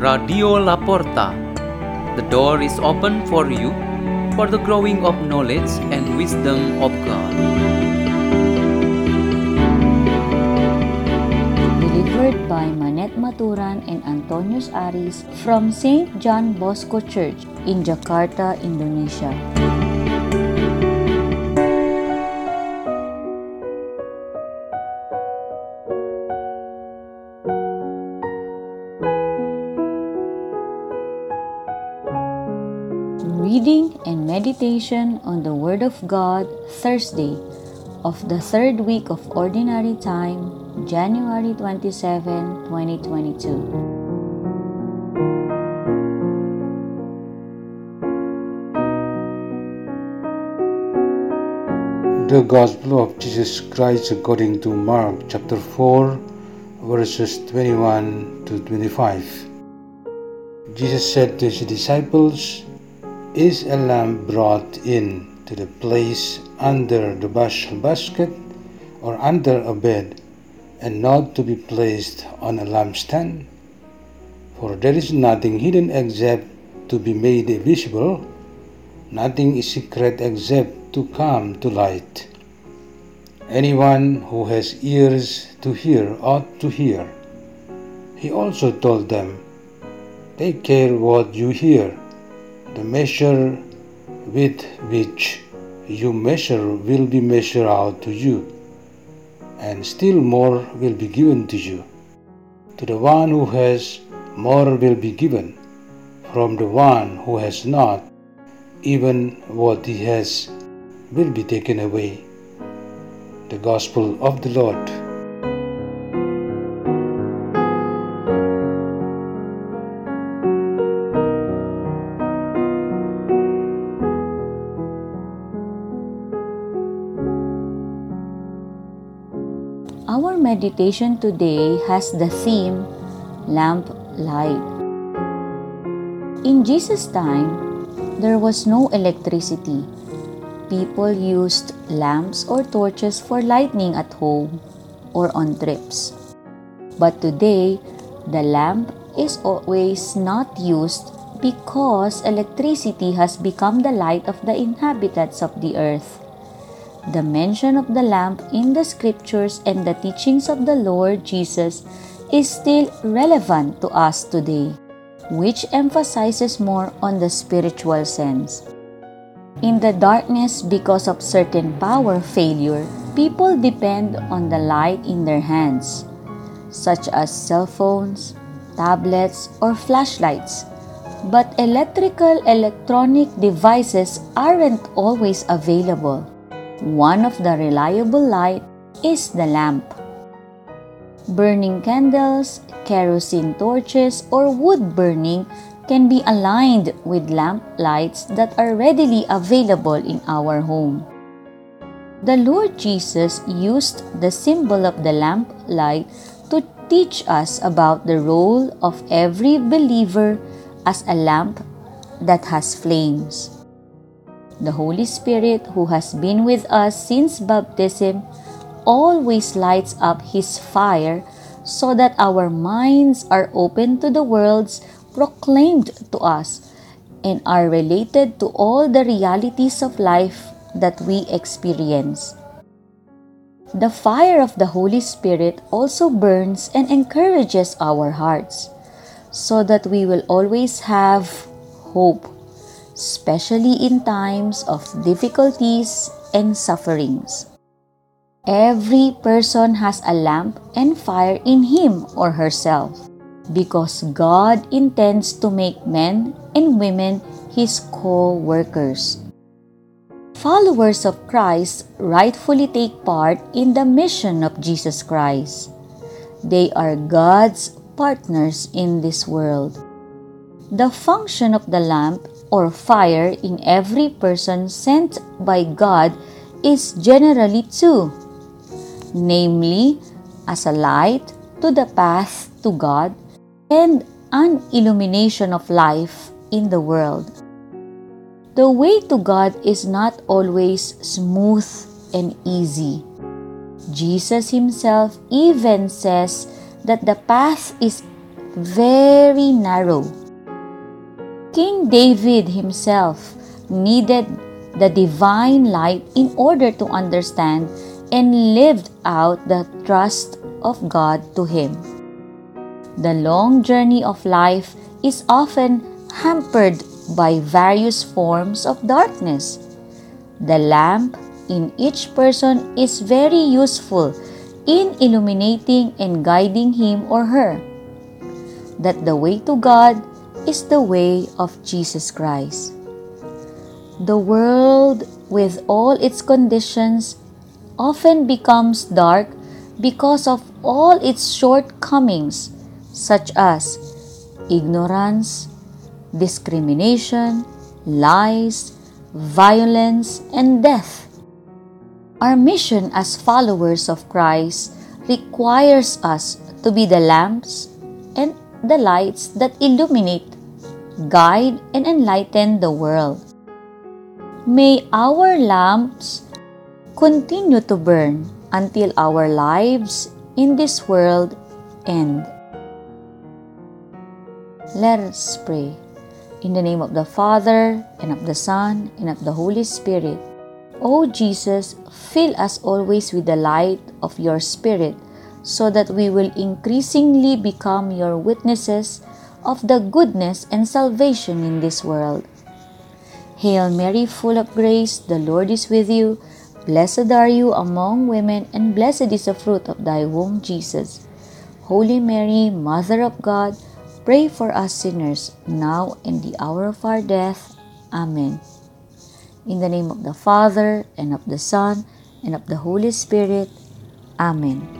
Radio La Porta. The door is open for you for the growing of knowledge and wisdom of God. Delivered by Manette Maturan and Antonius Aries from St. John Bosco Church in Jakarta, Indonesia. And meditation on the Word of God, Thursday of the third week of Ordinary Time, January 27, 2022. The Gospel of Jesus Christ according to Mark chapter 4, verses 21 to 25. Jesus said to his disciples, Is a lamp brought in to the place under the bushel basket or under a bed, and not to be placed on a lampstand? For there is nothing hidden except to be made visible, nothing is secret except to come to light. Anyone who has ears to hear ought to hear. He also told them, Take care what you hear. The measure with which you measure will be measured out to you, and still more will be given to you. To the one who has, more will be given. From the one who has not, even what he has will be taken away. The Gospel of the Lord. Our meditation today has the theme Lamp Light. In Jesus' time, there was no electricity. People used lamps or torches for lighting at home or on trips. But today, the lamp is always not used because electricity has become the light of the inhabitants of the earth. The mention of the lamp in the scriptures and the teachings of the Lord Jesus is still relevant to us today, which emphasizes more on the spiritual sense. In the darkness, because of certain power failure, people depend on the light in their hands, such as cell phones, tablets, or flashlights. But electrical electronic devices aren't always available. One of the reliable light is the lamp. Burning candles, kerosene torches, or wood burning can be aligned with lamp lights that are readily available in our home. The Lord Jesus used the symbol of the lamp light to teach us about the role of every believer as a lamp that has flames. The Holy Spirit, who has been with us since baptism, always lights up His fire so that our minds are open to the worlds proclaimed to us and are related to all the realities of life that we experience. The fire of the Holy Spirit also burns and encourages our hearts so that we will always have hope especially in times of difficulties and sufferings. Every person has a lamp and fire in him or herself because God intends to make men and women his co workers. Followers of Christ rightfully take part in the mission of Jesus Christ. They are God's partners in this world. The function of the lamp or fire in every person sent by God is generally two namely, as a light to the path to God and an illumination of life in the world. The way to God is not always smooth and easy. Jesus himself even says that the path is very narrow. King David himself needed the divine light in order to understand and lived out the trust of God to him. The long journey of life is often hampered by various forms of darkness. The lamp in each person is very useful in illuminating and guiding him or her. That the way to God is the way of Jesus Christ. The world, with all its conditions, often becomes dark because of all its shortcomings, such as ignorance, discrimination, lies, violence, and death. Our mission as followers of Christ requires us to be the lamps and the lights that illuminate, guide, and enlighten the world. May our lamps continue to burn until our lives in this world end. Let us pray. In the name of the Father, and of the Son, and of the Holy Spirit. O Jesus, fill us always with the light of your Spirit, so that we will increasingly become your witnesses of the goodness and salvation in this world. Hail Mary, full of grace, the Lord is with you. Blessed are you among women, and blessed is the fruit of thy womb, Jesus. Holy Mary, Mother of God, pray for us sinners, now and the hour of our death. Amen. In the name of the Father, and of the Son, and of the Holy Spirit. Amen.